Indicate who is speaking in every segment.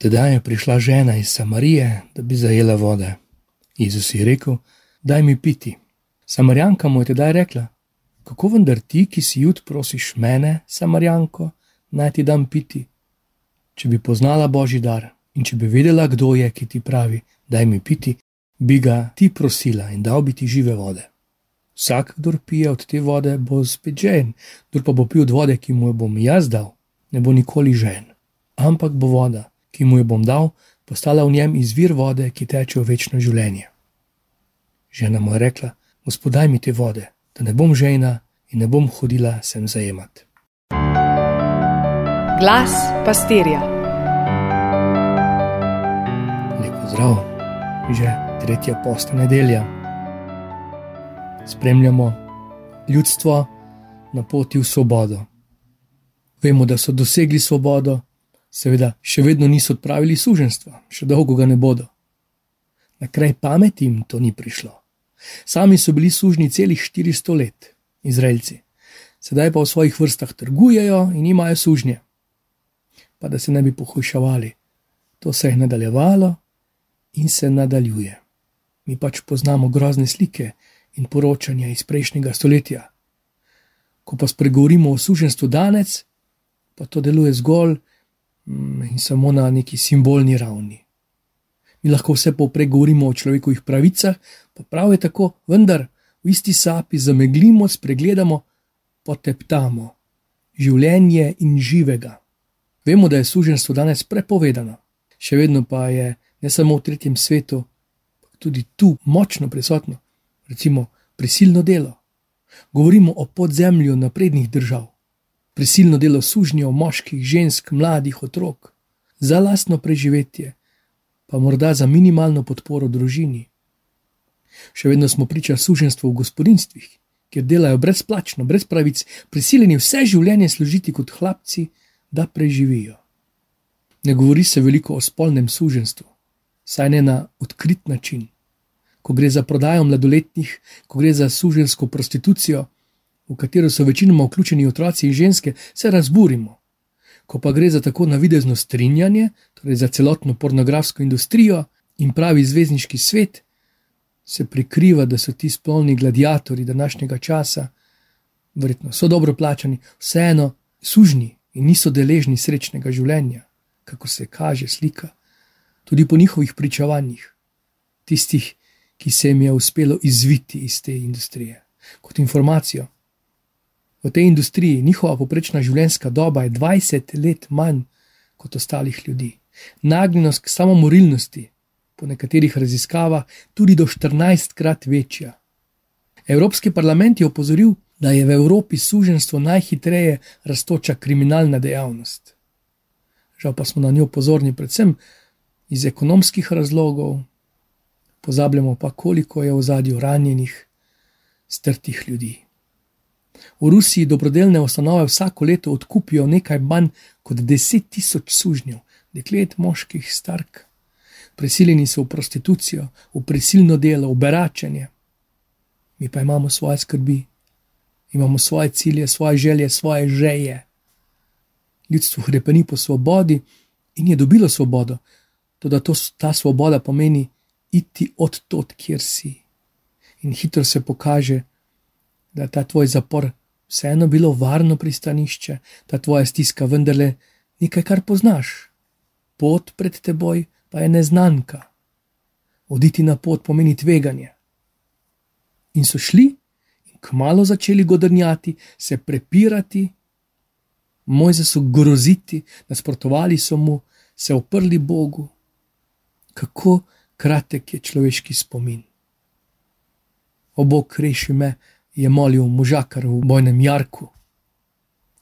Speaker 1: Tedaj je prišla žena iz Samarije, da bi zajela vode. Jezus je rekel: Daj mi piti. Samarjanka mu je tedaj rekla: Kako vendar ti, ki si jud, prosiš mene, Samarjanko, naj ti dam piti? Če bi poznala božji dar in če bi vedela, kdo je, ki ti pravi: Daj mi piti, bi ga ti prosila in dal bi ti žive vode. Vsak, kdo pije od te vode, bo spet žen, kdo pa bo pil od vode, ki mu jo bom jaz dal, ne bo nikoli žen. Ampak bo voda, ki mu jo bom dal, postala v njem izvir vode, ki teče v večno življenje. Žena mu je rekla: Gospodaj mi te vode, da ne bom žena in ne bom hodila sem zajemat.
Speaker 2: Glas pastirja.
Speaker 1: Lepo zdrav, že tretja posta nedelja. Spremljamo ljudstvo na poti v svobodo. Vemo, da so dosegli svobodo, seveda še vedno niso odpravili suženstva, še dolgo ga ne bodo. Na kraj pameti jim to ni prišlo. Sami so bili sužni celih 400 let, Izraelci, sedaj pa v svojih vrstah trgujejo in imajo sužnje. Pa da se ne bi pohujšavali, to se je nadaljevalo in se nadaljuje. Mi pač poznamo grozne slike in poročanja iz prejšnjega stoletja. Ko pa spregovorimo o suženstvu danes, pa to deluje zgolj in samo na neki simbolni ravni. Mi lahko vse povprek govorimo o človekovih pravicah, pa prav je tako, vendar v isti sapi zameglimo, spregledamo, poteptamo življenje in živega. Vemo, da je suženstvo danes prepovedano, še vedno pa je ne samo v tretjem svetu, ampak tudi tu močno prisotno, recimo prisilno delo. Govorimo o podzemlju naprednih držav prisilno delo sužnjev, moških, žensk, mladih, otrok, za lastno preživetje, pa morda za minimalno podporo družini. Še vedno smo priča suženstvu v gospodinstvih, kjer delajo brezplačno, brez pravic, prisiljeni vse življenje služiti kot hlapci, da preživijo. Ne govori se veliko o spolnem suženstvu, saj ne na odkrit način. Ko gre za prodajo mladoletnih, ko gre za sužensko prostitucijo, v katero so večinoma vključeni otroci in ženske, se razburimo. Ko pa gre za tako navidezno strinjanje, torej za celotno pornografsko industrijo in pravi zvezdniški svet, se prikriva, da so ti spolni gladiatori današnjega časa, verjetno so dobro plačani, vseeno sužni in niso deležni srečnega življenja, kako se kaže slika, tudi po njihovih pričevanjih, tistih, ki se jim je uspelo izviti iz te industrije. Kot informacijo, V tej industriji njihova poprečna življenjska doba je 20 let manj kot ostalih ljudi. Nagnjenost k samomorilnosti, po nekaterih raziskavah, tudi do 14 krat večja. Evropski parlament je opozoril, da je v Evropi suženstvo najhitreje raztoča kriminalna dejavnost. Žal pa smo na njo pozorni predvsem iz ekonomskih razlogov, pozabljamo pa, koliko je v zadju ranjenih, strtih ljudi. V Rusiji dobrodelne ustanove vsako leto odkupijo nekaj manj kot 10 tisoč sužnjev, deklet, moških, stark. Prisiljeni so v prostitucijo, v prisilno delo, v beračenje. Mi pa imamo svoje skrbi, imamo svoje cilje, svoje želje, svoje želje. Ljudstvo hrepeni po svobodi in je dobilo svobodo, tudi to, ta svoboda pomeni iti od tod, kjer si. In hitro se pokaže, da je ta tvoj zapor vseeno bilo varno pristanišče, ta tvoja stiska vendarle nekaj, kar poznaš. Pot pred teboj pa je neznanka. Oditi na pot pomeni tveganje. In so šli in kmalo začeli godrnjati, se prepirati, mojze so groziti, nasprotovali so mu, se oprli Bogu. Kako kratek je človeški spomin. O Bog, reši me, je molil možakar v bojnem jarku.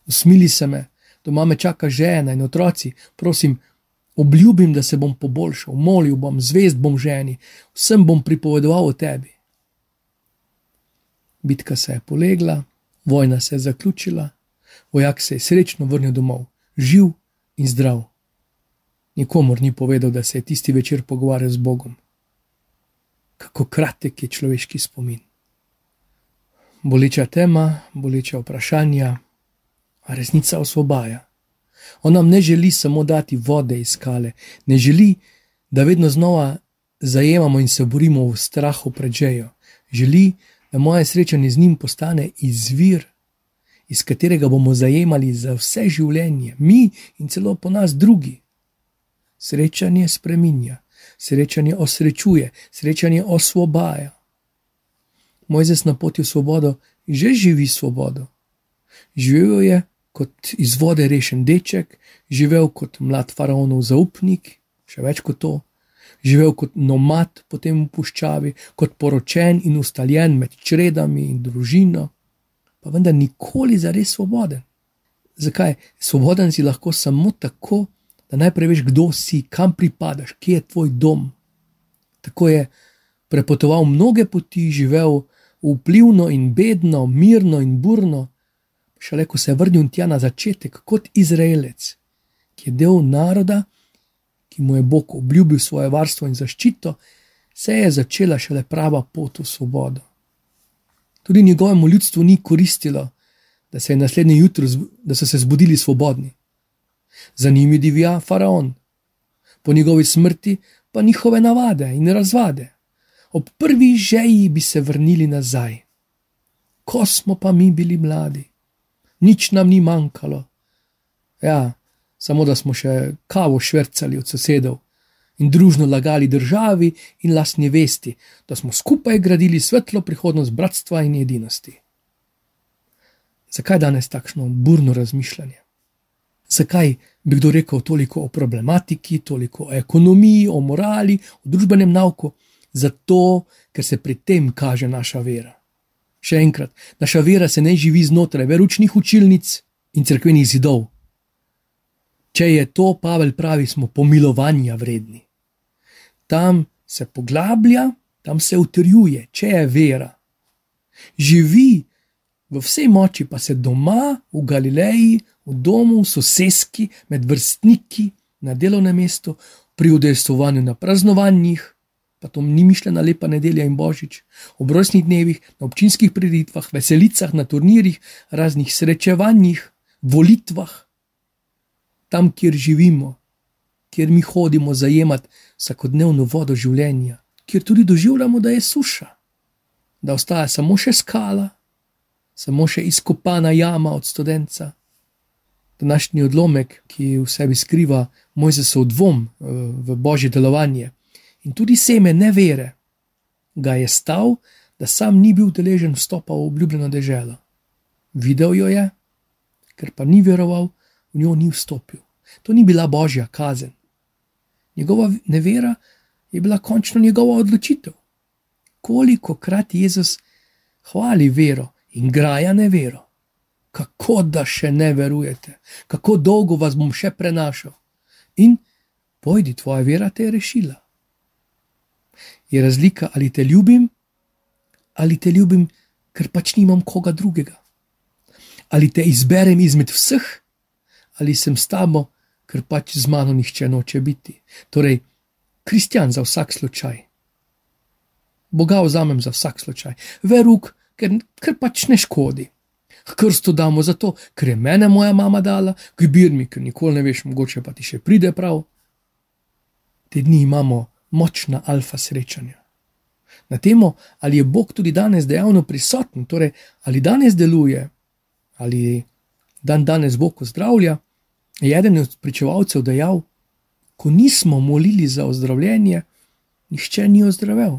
Speaker 1: Usmili se me, doma me čaka žena in otroci, prosim, obljubim, da se bom poboljšal, molil bom, zvest bom ženi, vsem bom pripovedoval o tebi. Bitka se je polegla, vojna se je zaključila, vojak se je srečno vrnil domov, živ in zdrav. Nikomor ni povedal, da se je tisti večer pogovarjal z Bogom. Kako kratek je človeški spomin boleča tema, boleča vprašanja, a resnica osvobaja. On nam ne želi samo dati vode iz skale, ne želi, da vedno znova zajemamo in se borimo v strahu pred žejo. Želi, da moje srečanje z njim postane izvir, iz katerega bomo zajemali za vse življenje, mi in celo po nas drugi. Srečanje spreminja, srečanje osrečuje, srečanje osvobaja. Mojzes na poti v svobodo že živi svobodo. Živel je kot iz vode rešen deček, živel kot mlad faraonov zaupnik, še več kot to, živel kot nomad potem v puščavi, kot poročen in ustaljen med čredami in družino, pa vendar nikoli za res svoboden. Zakaj? Svoboden si lahko samo tako, da najprej veš, kdo si, kam pripadaš, kje je tvoj dom. Tako je prepotoval mnoge poti, živel vplivno in bedno, mirno in burno, šele ko se je vrnil tja na začetek kot Izraelec, ki je del naroda, ki mu je Bog obljubil svoje varstvo in zaščito, se je začela šele prava pot v svobodo. Tudi njegovemu ljudstvu ni koristilo, da se je naslednji jutro, da so se zbudili svobodni. Za njimi divja faraon, po njegovi smrti pa njihove navade in razvade. Ob prvi žeji bi se vrnili nazaj. Ko smo pa mi bili mladi, nič nam ni manjkalo. Ja, samo da smo še kavo švrcali od sosedov in družno lagali državi in lastni vesti, da smo skupaj gradili svetlo prihodnost bratstva in edinosti. Zakaj danes takšno burno razmišljanje? Zakaj bi kdo rekel toliko o problematiki, toliko o ekonomiji, o morali, o družbenem nauku? Zato, ker se pri tem kaže naša vera. Še enkrat, naša vera se ne živi znotraj veručnih učilnic in crkvenih zidov. Če je to, Pavel pravi, smo pomilovanja vredni. Tam se poglablja, tam se utrjuje, če je vera. Živi v vsej moči, pa se doma, v Galileji, v domu, v soseski, med vrstniki, na delovnem mestu, pri udejstvovanju na praznovanjih, pa to ni mišljena lepa nedelja in božič, ob rojstnih dnevih, na občinskih prireditvah, veselicah, na turnirjih, raznih srečevanjih, volitvah, tam, kjer živimo, kjer mi hodimo zajemati vsakodnevno vodo življenja, kjer tudi doživljamo, da je suša, da ostaja samo še skala, samo še izkopana jama od študenca. Današnji odlomek, ki v sebi skriva Mojzesov dvom eh, v božje delovanje, in tudi seme nevere, ga je stal, da sam ni bil deležen vstopa v obljubljeno deželo. Videl jo je, ker pa ni veroval, v njo ni vstopil. To ni bila božja kazen. Njegova nevera je bila končno njegova odločitev. Koliko krat Jezus hvali vero in graja nevero. Kako da še ne verujete, kako dolgo vas bom še prenašal. In pojdi, tvoja vera te je rešila je razlika, ali te ljubim, ali te ljubim, ker pač nimam koga drugega. Ali te izberem izmed vseh, ali sem s tabo, ker pač z mano nihče noče biti. Torej, kristjan za vsak slučaj. Boga vzamem za vsak slučaj, veruk, ker, ker pač ne škodi. Krsto damo zato, ker je mene moja mama dala, kibir mi, ker nikoli ne veš, mogoče pa ti še pride prav. Te dni imamo močna alfa srečanja. Na temo, ali je Bog tudi danes dejavno prisoten, torej ali danes deluje, ali dan danes Bog ozdravlja, je eden od pričevalcev dejal: Ko nismo molili za ozdravljenje, nihče ni ozdravel.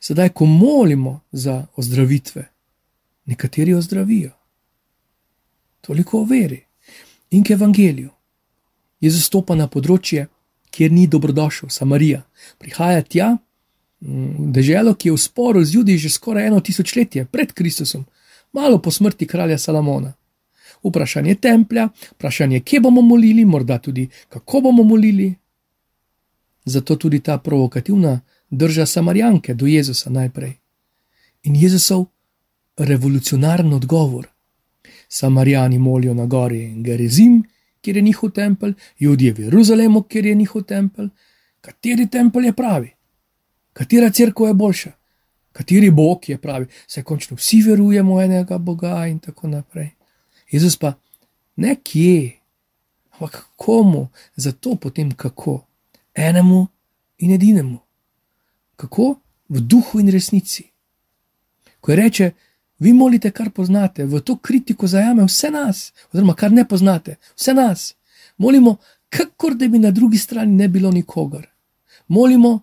Speaker 1: Sedaj, ko molimo za ozdravitve, nekateri ozdravijo. Toliko o veri in k evangeliju. Jezus stopa na področje, kjer ni dobrodošel, Samarija. Prihaja tja, v deželo, ki je v sporu z ljudmi že skoraj eno tisočletje pred Kristusom, malo po smrti kralja Salamona. Vprašanje templja, vprašanje, kje bomo molili, morda tudi kako bomo molili. Zato tudi ta provokativna drža Samarijanke do Jezusa najprej. In Jezusov revolucionaren odgovor. Samarijani molijo na gori Gerizim, kjer je njihov tempelj, ljudje v Jeruzalemu, kjer je njihov tempelj. Kateri tempelj je pravi? Katera crkva je boljša? Kateri bog je pravi? Se končno vsi verujemo enega Boga in tako naprej. Jezus pa nekje, Ampak komu, zato potem kako? Enemu in edinemu. Kako? V duhu in resnici. Ko reče, vi molite, kar poznate, v to kritiko zajame vse nas, oziroma kar ne poznate, vse nas. Molimo, kakor da bi na drugi strani ne bilo nikogar. Molimo,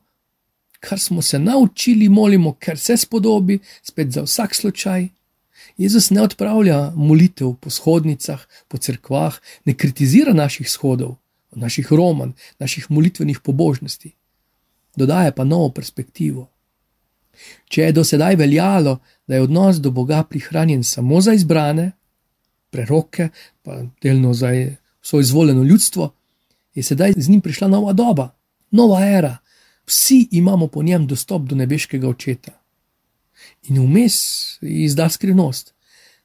Speaker 1: kar smo se naučili, molimo, ker se spodobi, spet za vsak slučaj. Jezus ne odpravlja molitev po shodnicah, po cerkvah, ne kritizira naših shodov, naših roman, naših molitvenih pobožnosti. Dodaja pa novo perspektivo. Če je do sedaj veljalo, da je odnos do Boga prihranjen samo za izbrane, preroke, pa delno za svoje izvoljeno ljudstvo, je sedaj z njim prišla nova doba, nova era. Vsi imamo po njem dostop do nebeškega očeta. In vmes izda skrivnost.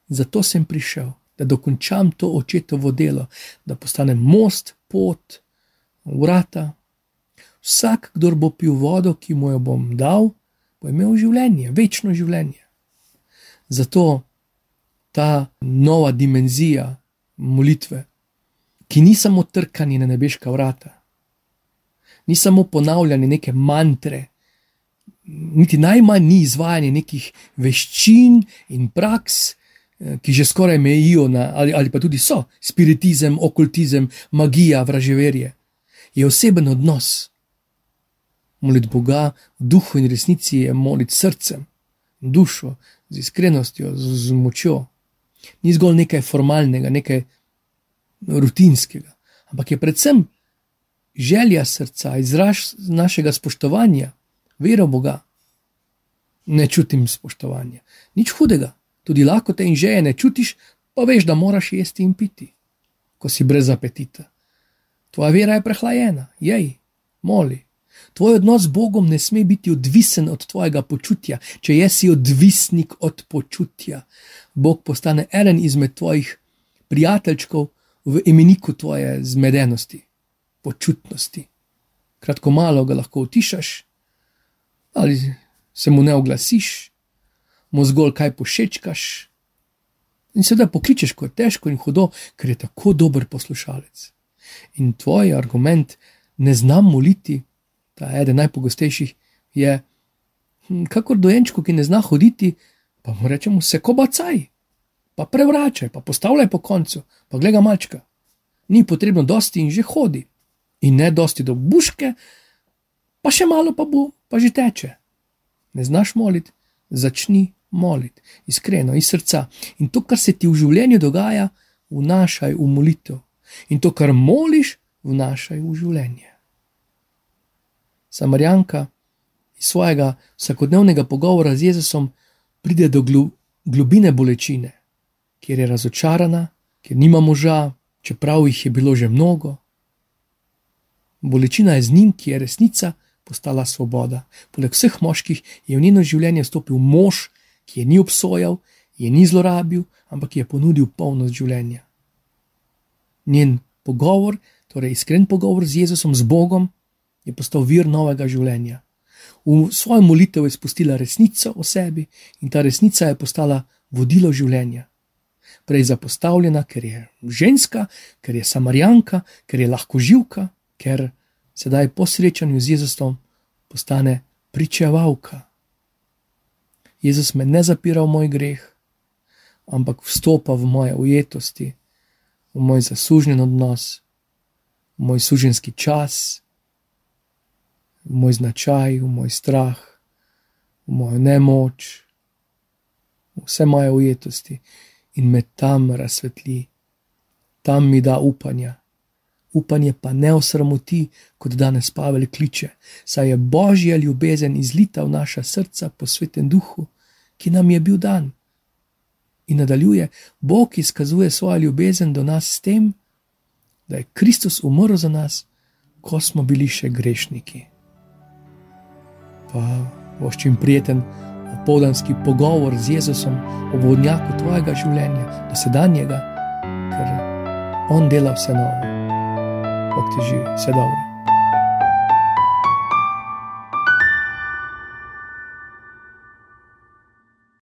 Speaker 1: Zato sem prišel, da dokončam to očetovo delo, da postanem most, pot, vrata. Vsak, kdo bo pil vodo, ki mu jo bom dal, bo imel življenje, večno življenje. Zato ta nova dimenzija molitve, ki ni samo trkanje na nebeška vrata, ni samo ponavljanje neke mantre, niti najmanj ni izvajanje nekih veščin in praks, eh, ki že skoraj mejijo na ali, ali pa tudi so spiritizem, okultizem, magija, vraževerje. Je oseben odnos. Moliti Boga v duhu in resnici je moliti srcem, dušo, z iskrenostjo, z, z močjo. Ni zgolj nekaj formalnega, nekaj rutinskega, ampak je predvsem želja srca, izraz našega spoštovanja, vero Boga. Ne čutim spoštovanja, nič hudega, tudi lahko te in že ne čutiš, pa veš, da moraš jesti in piti, ko si brez apetita. Tvoja vera je prehlajena, jej, moli. Tvoj odnos z Bogom ne sme biti odvisen od tvojega počutja. Če jesi odvisnik od počutja, Bog postane eden izmed tvojih prijateljčkov v imeniku tvoje zmedenosti počutnosti. Kratko malo ga lahko utišaš, ali se mu ne oglasiš, mu zgolj kaj pošečkaš, in sedaj pokličeš, ko je težko in hudo, ker je tako dober poslušalec. In tvoj argument, ne znam moliti, ta eden najpogostejših, je, hm, kakor dojenčko, ki ne zna hoditi, pa mu rečemo, se kobacaj, pa prevračaj, pa postavljaj po koncu, pa gleda malčka. Ni potrebno dosti in že hodi in ne dosti do buške, pa še malo pa bo, pa že teče. Ne znaš moliti, začni moliti, iskreno, iz srca. In to, kar se ti v življenju dogaja, vnašaj v molitev. In to, kar moliš, vnašaj v življenje. Samarjanka iz svojega vsakodnevnega pogovora z Jezusom pride do globine bolečine, kjer je razočarana, kjer nima moža, čeprav jih je bilo že mnogo, Bolečina je z njim, ki je resnica, postala svoboda. Poleg vseh moških je v njeno življenje stopil mož, ki je ni obsojal, je ni zlorabil, ampak je ponudil polnost življenja. Njen pogovor, torej iskren pogovor z Jezusom, z Bogom, je postal vir novega življenja. V svojo molitev je spustila resnico o sebi in ta resnica je postala vodilo življenja. Prej zapostavljena, ker je ženska, ker je samarjanka, ker je lahko živka ker sedaj po srečanju z Jezusom postane pričevalka. Jezus me ne zapira v moj greh, ampak vstopa v moje ujetosti, v moj zaslužen odnos, v moj suženski čas, v moj značaj, v moj strah, v mojo nemoč, vse moje ujetosti in me tam razsvetli, tam mi da upanja upanje pa ne osramoti, kot danes Pavel kliče, saj je božja ljubezen izlita v naša srca po svetem duhu, ki nam je bil dan. In nadaljuje, Bog izkazuje svojo ljubezen do nas s tem, da je Kristus umrl za nas, ko smo bili še grešniki. Pa boš čim prijeten opoldanski pogovor z Jezusom o vodnjaku tvojega življenja, dosedanjega, ker On dela vse novo. Bog ti živi, vse dobro.